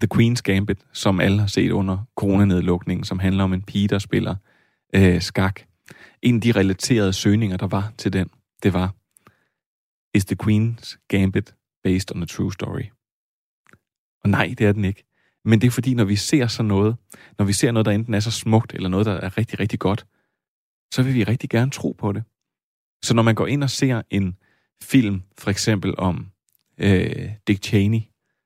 The Queen's Gambit, som alle har set under coronanedlukningen, som handler om en pige, der spiller øh, skak. En af de relaterede søgninger, der var til den, det var, Is The Queen's Gambit based on a true story? Og nej, det er den ikke. Men det er fordi, når vi ser sådan noget, når vi ser noget, der enten er så smukt, eller noget, der er rigtig, rigtig godt, så vil vi rigtig gerne tro på det. Så når man går ind og ser en film, for eksempel om øh, Dick Cheney,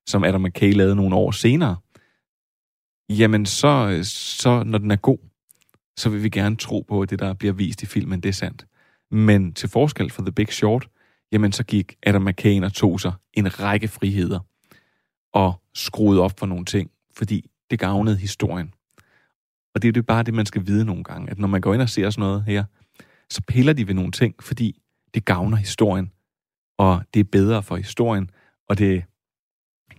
som Adam McKay lavede nogle år senere, jamen så, så når den er god, så vil vi gerne tro på, at det, der bliver vist i filmen, det er sandt. Men til forskel for The Big Short, jamen så gik Adam McKay og tog sig en række friheder og skruede op for nogle ting, fordi det gavnede historien. Og det er jo bare det, man skal vide nogle gange, at når man går ind og ser sådan noget her, så piller de ved nogle ting, fordi det gavner historien, og det er bedre for historien, og det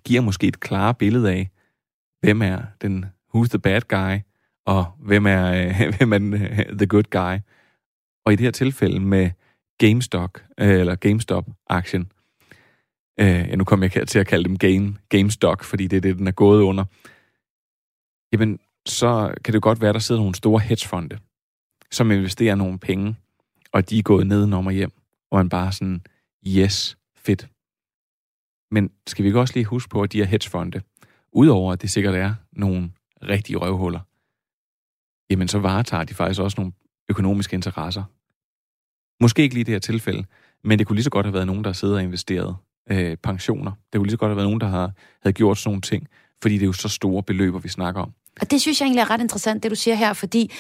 giver måske et klare billede af, hvem er den who's the bad guy, og hvem er, øh, hvem er den, øh, the good guy. Og i det her tilfælde med GameStop, øh, eller GameStop-aktien, øh, ja, nu kommer jeg til at kalde dem Game, GameStop, fordi det er det, den er gået under, jamen, så kan det godt være, der sidder nogle store hedgefonde, som investerer nogle penge, og de er gået ned og hjem, og man bare sådan, yes, fedt. Men skal vi ikke også lige huske på, at de her hedgefonde, udover at det sikkert er nogle rigtige røvhuller, jamen så varetager de faktisk også nogle økonomiske interesser. Måske ikke lige i det her tilfælde, men det kunne lige så godt have været nogen, der sidder og investeret øh, pensioner. Det kunne lige så godt have været nogen, der har, havde gjort sådan nogle ting, fordi det er jo så store beløber, vi snakker om. Og det synes jeg egentlig er ret interessant, det du siger her, fordi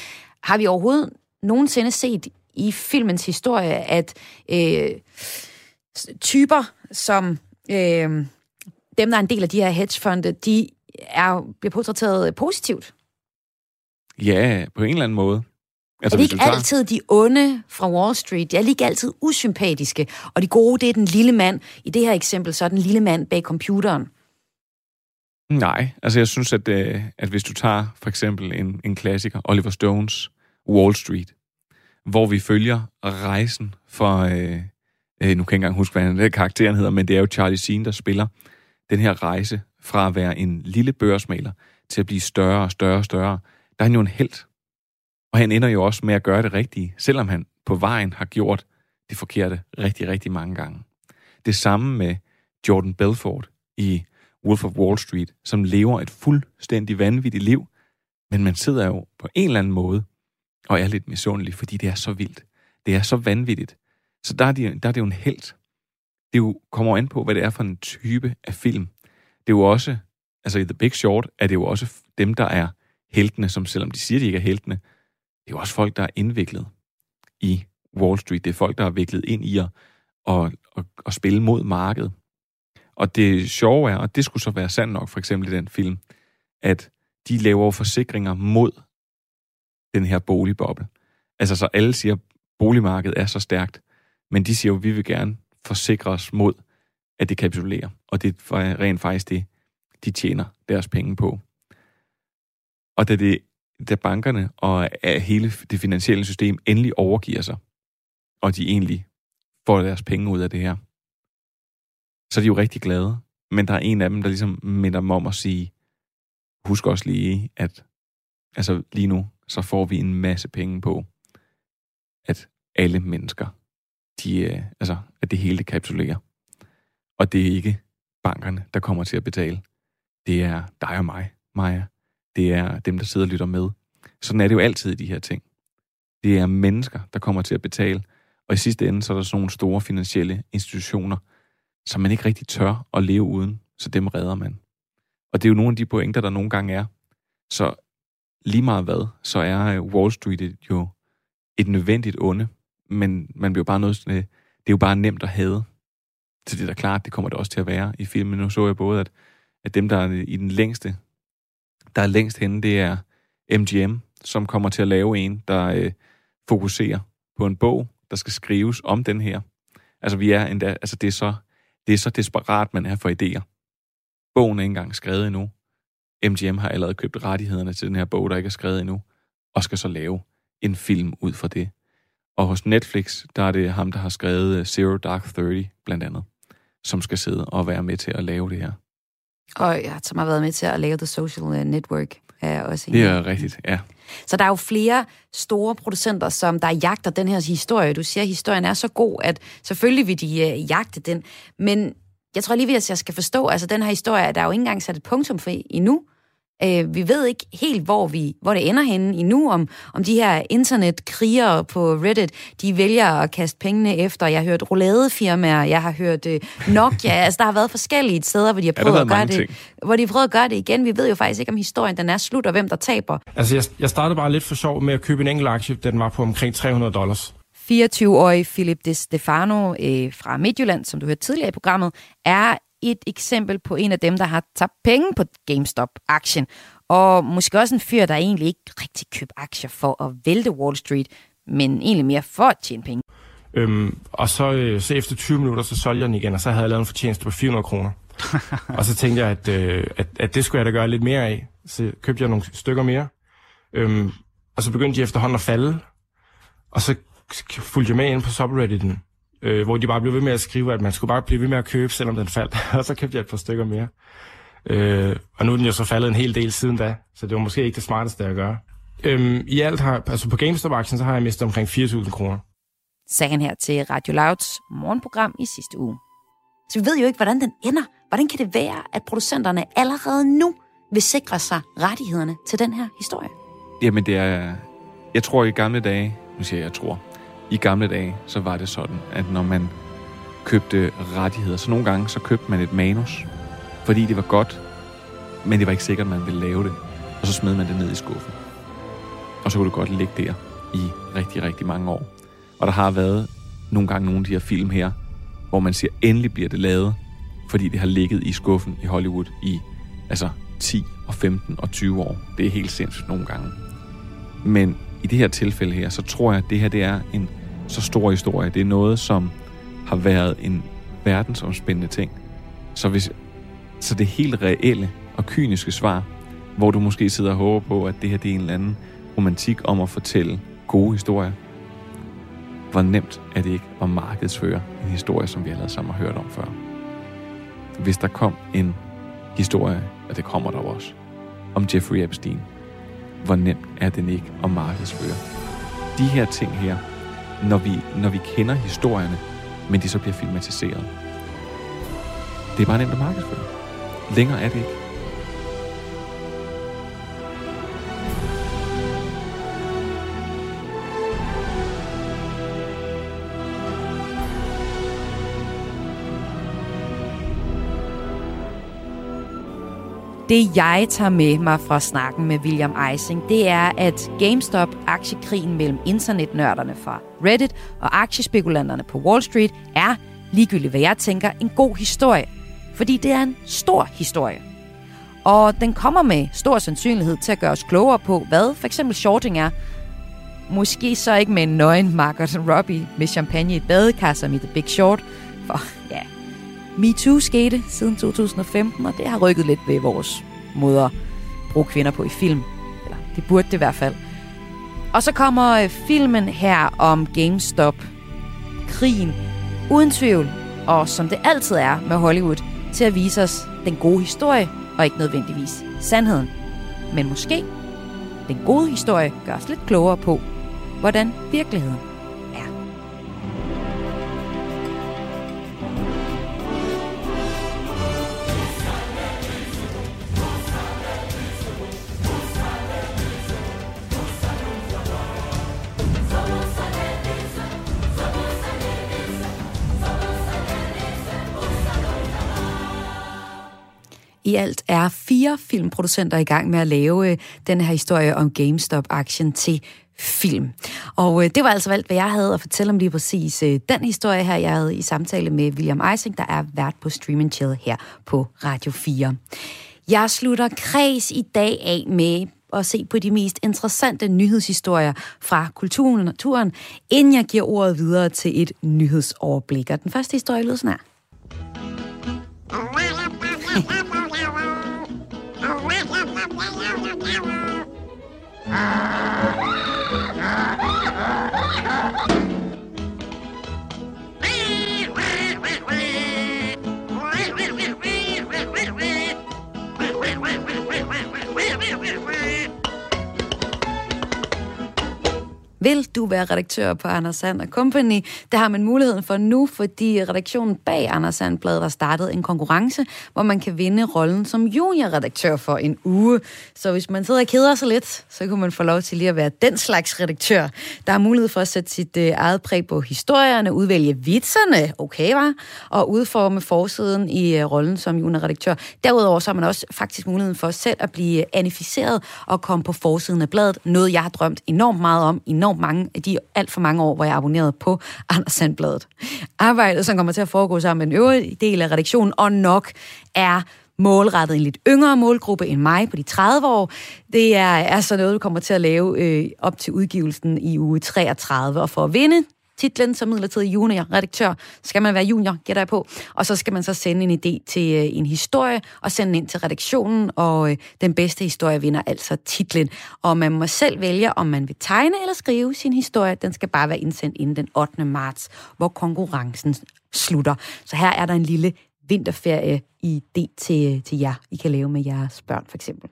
har vi overhovedet nogensinde set i filmens historie, at øh, typer som øh, dem, der er en del af de her hedgefonde, de er, bliver portrætteret positivt? Ja, på en eller anden måde. Altså, er det ikke tager... altid de onde fra Wall Street? De er ikke altid usympatiske. Og de gode, det er den lille mand. I det her eksempel, så er den lille mand bag computeren. Nej, altså jeg synes, at, øh, at hvis du tager for eksempel en, en klassiker, Oliver Stones Wall Street, hvor vi følger rejsen for, øh, øh, nu kan jeg ikke engang huske, hvad den karakteren hedder, men det er jo Charlie Sheen, der spiller den her rejse fra at være en lille børsmaler til at blive større og større og større. Der er han jo en held. Og han ender jo også med at gøre det rigtige, selvom han på vejen har gjort det forkerte rigtig, rigtig mange gange. Det samme med Jordan Belfort i Wolf of Wall Street, som lever et fuldstændig vanvittigt liv, men man sidder jo på en eller anden måde og er lidt misundelig, fordi det er så vildt. Det er så vanvittigt. Så der er, de, der er det jo en held. Det jo kommer an på, hvad det er for en type af film. Det er jo også, altså i The Big Short, er det jo også dem, der er heltene, som selvom de siger, de ikke er heltene, det er jo også folk, der er indviklet i Wall Street. Det er folk, der er viklet ind i at, at, at, at spille mod markedet. Og det sjove er, og det skulle så være sandt nok, for eksempel i den film, at de laver forsikringer mod den her boligboble. Altså så alle siger, at boligmarkedet er så stærkt, men de siger jo, at vi vil gerne forsikre os mod, at det kapitulerer. Og det er rent faktisk det, de tjener deres penge på. Og da, det, da bankerne og øh, hele det finansielle system endelig overgiver sig, og de egentlig får deres penge ud af det her, så er de jo rigtig glade. Men der er en af dem, der ligesom minder dem om at sige, husk også lige, at altså lige nu, så får vi en masse penge på, at alle mennesker, de, øh, altså, at det hele det kapitulerer. Og det er ikke bankerne, der kommer til at betale. Det er dig og mig, Maja. Det er dem, der sidder og lytter med. Sådan er det jo altid i de her ting. Det er mennesker, der kommer til at betale, og i sidste ende så er der sådan nogle store finansielle institutioner, som man ikke rigtig tør at leve uden, så dem redder man. Og det er jo nogle af de pointer, der nogle gange er. Så lige meget hvad, så er øh, Wall Street jo et nødvendigt onde, men man bliver bare nødt til, det er jo bare nemt at have. Så det er da klart, det kommer det også til at være i filmen. Nu så jeg både, at, at dem, der er i den længste, der er længst henne, det er MGM, som kommer til at lave en, der øh, fokuserer på en bog, der skal skrives om den her. Altså, vi er endda, altså det, er så, det er så desperat, man er for idéer. Bogen er ikke engang skrevet endnu. MGM har allerede købt rettighederne til den her bog, der ikke er skrevet endnu, og skal så lave en film ud fra det. Og hos Netflix, der er det ham, der har skrevet øh, Zero Dark Thirty, blandt andet, som skal sidde og være med til at lave det her. Og ja, som har været med til at lave The Social Network. Er også det er rigtigt, ja. Så der er jo flere store producenter, som der jagter den her historie. Du siger, at historien er så god, at selvfølgelig vil de uh, jagte den. Men jeg tror lige, at jeg skal forstå, altså den her historie, der er jo ikke engang sat et punktum for endnu. Øh, vi ved ikke helt, hvor, vi, hvor det ender henne endnu, om, om de her internetkrigere på Reddit, de vælger at kaste pengene efter. Jeg har hørt rouladefirmaer, jeg har hørt øh, Nokia, altså der har været forskellige steder, hvor de har prøvet, at gøre det, hvor de har prøvet at gøre det igen. Vi ved jo faktisk ikke, om historien den er slut, og hvem der taber. Altså jeg, jeg startede bare lidt for sjov med at købe en enkelt aktie, den var på omkring 300 dollars. 24-årig Philip De Stefano øh, fra Midtjylland, som du hørte tidligere i programmet, er et eksempel på en af dem, der har tabt penge på GameStop-aktien. Og måske også en fyr, der egentlig ikke rigtig køber aktier for at vælte Wall Street, men egentlig mere for at tjene penge. Øhm, og så, øh, så efter 20 minutter, så solgte jeg den igen, og så havde jeg lavet en fortjeneste på 400 kroner. og så tænkte jeg, at, øh, at, at det skulle jeg da gøre lidt mere af. Så købte jeg nogle stykker mere. Øhm, og så begyndte de efterhånden at falde. Og så fulgte jeg med ind på subredditen, øh, hvor de bare blev ved med at skrive, at man skulle bare blive ved med at købe, selvom den faldt. og så købte jeg et par stykker mere. Øh, og nu er den jo så faldet en hel del siden da, så det var måske ikke det smarteste at gøre. Øhm, I alt har, altså på GameStop-aktien, så har jeg mistet omkring 4.000 kroner. Sagde han her til Radio Louds morgenprogram i sidste uge. Så vi ved jo ikke, hvordan den ender. Hvordan kan det være, at producenterne allerede nu vil sikre sig rettighederne til den her historie? Jamen det er, jeg tror i gamle dage, nu siger jeg, jeg tror, i gamle dage, så var det sådan, at når man købte rettigheder, så nogle gange, så købte man et manus, fordi det var godt, men det var ikke sikkert, at man ville lave det. Og så smed man det ned i skuffen. Og så kunne det godt ligge der i rigtig, rigtig mange år. Og der har været nogle gange nogle af de her film her, hvor man siger, endelig bliver det lavet, fordi det har ligget i skuffen i Hollywood i altså 10 og 15 og 20 år. Det er helt sindssygt nogle gange. Men i det her tilfælde her, så tror jeg, at det her det er en så stor historie. Det er noget, som har været en verdensomspændende ting. Så, hvis, så det helt reelle og kyniske svar, hvor du måske sidder og håber på, at det her det er en eller anden romantik om at fortælle gode historier. Hvor nemt er det ikke at markedsføre en historie, som vi allerede sammen har hørt om før. Hvis der kom en historie, og det kommer der også, om Jeffrey Epstein, hvor nemt er den ikke at markedsføre. De her ting her, når vi, når vi kender historierne, men de så bliver filmatiseret. Det er bare nemt at markedsføre. Længere er det ikke. Det jeg tager med mig fra snakken med William Eising, det er, at GameStop-aktiekrigen mellem internetnørderne fra Reddit og aktiespekulanterne på Wall Street er, ligegyldigt hvad jeg tænker, en god historie. Fordi det er en stor historie. Og den kommer med stor sandsynlighed til at gøre os klogere på, hvad for eksempel shorting er. Måske så ikke med en nøgen Margaret Robbie med champagne i badekar som i The Big Short. For ja, MeToo skete siden 2015, og det har rykket lidt ved vores måde at bruge kvinder på i film. Eller det burde det i hvert fald. Og så kommer øh, filmen her om GameStop. Krigen. Uden tvivl, og som det altid er med Hollywood, til at vise os den gode historie, og ikke nødvendigvis sandheden. Men måske den gode historie gør os lidt klogere på, hvordan virkeligheden I alt er fire filmproducenter i gang med at lave øh, den her historie om GameStop-aktien til film. Og øh, det var altså valgt, hvad jeg havde at fortælle om lige præcis øh, den historie her, jeg havde i samtale med William Eising, der er vært på Stream Chill her på Radio 4. Jeg slutter kreds i dag af med at se på de mest interessante nyhedshistorier fra kulturen og naturen, inden jeg giver ordet videre til et nyhedsoverblik. Og den første historie lyder sådan her. Ah! Vil du være redaktør på Anders Sand Company? Det har man muligheden for nu, fordi redaktionen bag Anders Sand Bladet har startet en konkurrence, hvor man kan vinde rollen som juniorredaktør for en uge. Så hvis man sidder og keder sig lidt, så kan man få lov til lige at være den slags redaktør. Der er mulighed for at sætte sit øh, eget præg på historierne, udvælge vitserne, okay var, og udforme forsiden i øh, rollen som juniorredaktør. Derudover så har man også faktisk muligheden for selv at blive øh, anificeret og komme på forsiden af bladet. Noget, jeg har drømt enormt meget om, enormt enormt mange af de alt for mange år, hvor jeg abonnerede på Anders Sandbladet. Arbejdet, som kommer til at foregå sammen med den øvrige del af redaktionen, og nok er målrettet en lidt yngre målgruppe end mig på de 30 år. Det er, er så noget, du kommer til at lave øh, op til udgivelsen i uge 33. Og for at vinde titlen som midlertidig junior-redaktør, skal man være junior, gætter jeg på. Og så skal man så sende en idé til øh, en historie og sende den ind til redaktionen, og øh, den bedste historie vinder altså titlen. Og man må selv vælge, om man vil tegne eller skrive sin historie. Den skal bare være indsendt inden den 8. marts, hvor konkurrencen slutter. Så her er der en lille vinterferie idé til, øh, til jer, I kan lave med jeres børn for eksempel.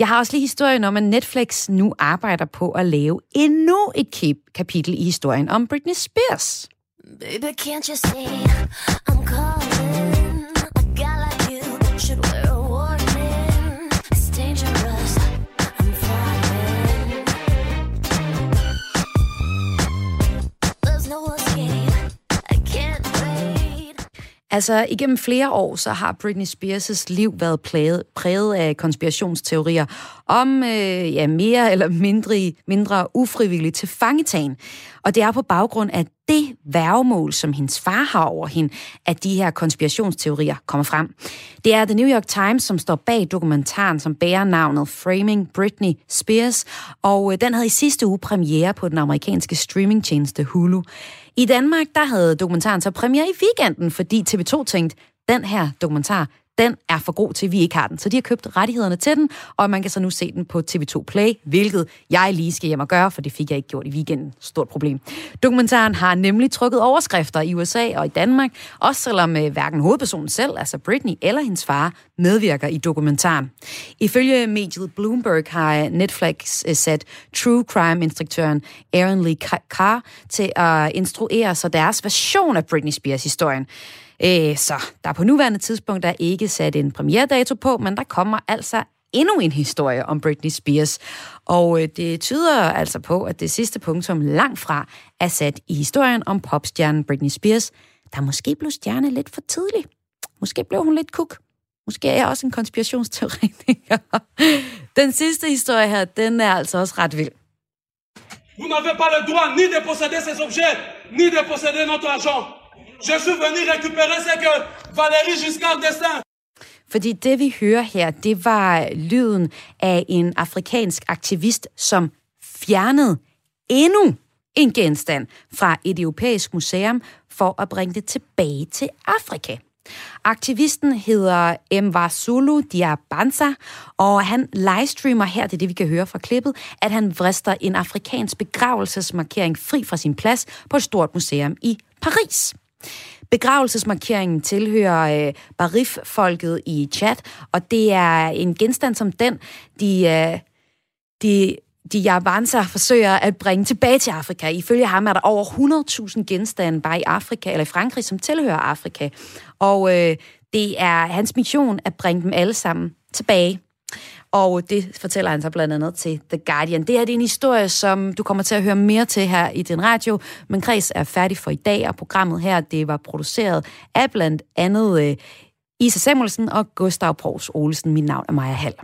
Jeg har også lige historien om, at Netflix nu arbejder på at lave endnu et kapitel i historien om Britney Spears. Baby, can't you see I'm Altså, igennem flere år, så har Britney Spears' liv været præget, præget af konspirationsteorier om øh, ja, mere eller mindre, mindre ufrivilligt til fangetagen. Og det er på baggrund af det værgemål, som hendes far har over hende, at de her konspirationsteorier kommer frem. Det er The New York Times, som står bag dokumentaren, som bærer navnet Framing Britney Spears, og øh, den havde i sidste uge premiere på den amerikanske streamingtjeneste Hulu. I Danmark, der havde dokumentaren så premiere i weekenden, fordi TV2 tænkte, den her dokumentar, den er for god til, at vi ikke har den. Så de har købt rettighederne til den, og man kan så nu se den på TV2 Play, hvilket jeg lige skal hjem og gøre, for det fik jeg ikke gjort i weekenden. Stort problem. Dokumentaren har nemlig trykket overskrifter i USA og i Danmark, også selvom øh, hverken hovedpersonen selv, altså Britney eller hendes far, medvirker i dokumentaren. Ifølge mediet Bloomberg har øh, Netflix øh, sat true crime-instruktøren Aaron Lee Carr til at instruere så deres version af Britney Spears-historien. Øh, så der på nuværende tidspunkt er ikke sat en premieredato på, men der kommer altså endnu en historie om Britney Spears. Og øh, det tyder altså på, at det sidste punktum langt fra er sat i historien om popstjernen Britney Spears, der måske blev stjerne lidt for tidligt. Måske blev hun lidt kuk. Måske er jeg også en konspirationsteoretiker. Den sidste historie her, den er altså også ret vild. Vous n'avez pas le droit ni de posséder ces objets, ni de posséder notre argent. Je suis venu récupérer ce que Valérie Giscard d'Estaing fordi det, vi hører her, det var lyden af en afrikansk aktivist, som fjernede endnu en genstand fra et europæisk museum for at bringe det tilbage til Afrika. Aktivisten hedder Mvasulu Diabanza, og han livestreamer her, det er det, vi kan høre fra klippet, at han vrister en afrikansk begravelsesmarkering fri fra sin plads på et stort museum i Paris. Begravelsesmarkeringen tilhører øh, Barif-folket i Chad, og det er en genstand som den, de, øh, de de Javanza forsøger at bringe tilbage til Afrika. Ifølge ham er der over 100.000 genstande bare i Afrika, eller i Frankrig, som tilhører Afrika. Og øh, det er hans mission at bringe dem alle sammen tilbage. Og det fortæller han så blandt andet til The Guardian. Det her det er en historie, som du kommer til at høre mere til her i din radio, men Kreds er færdig for i dag, og programmet her det var produceret af blandt andet øh, Isa Samuelsen og Gustav Pors Olsen. Mit navn er Maja Hall.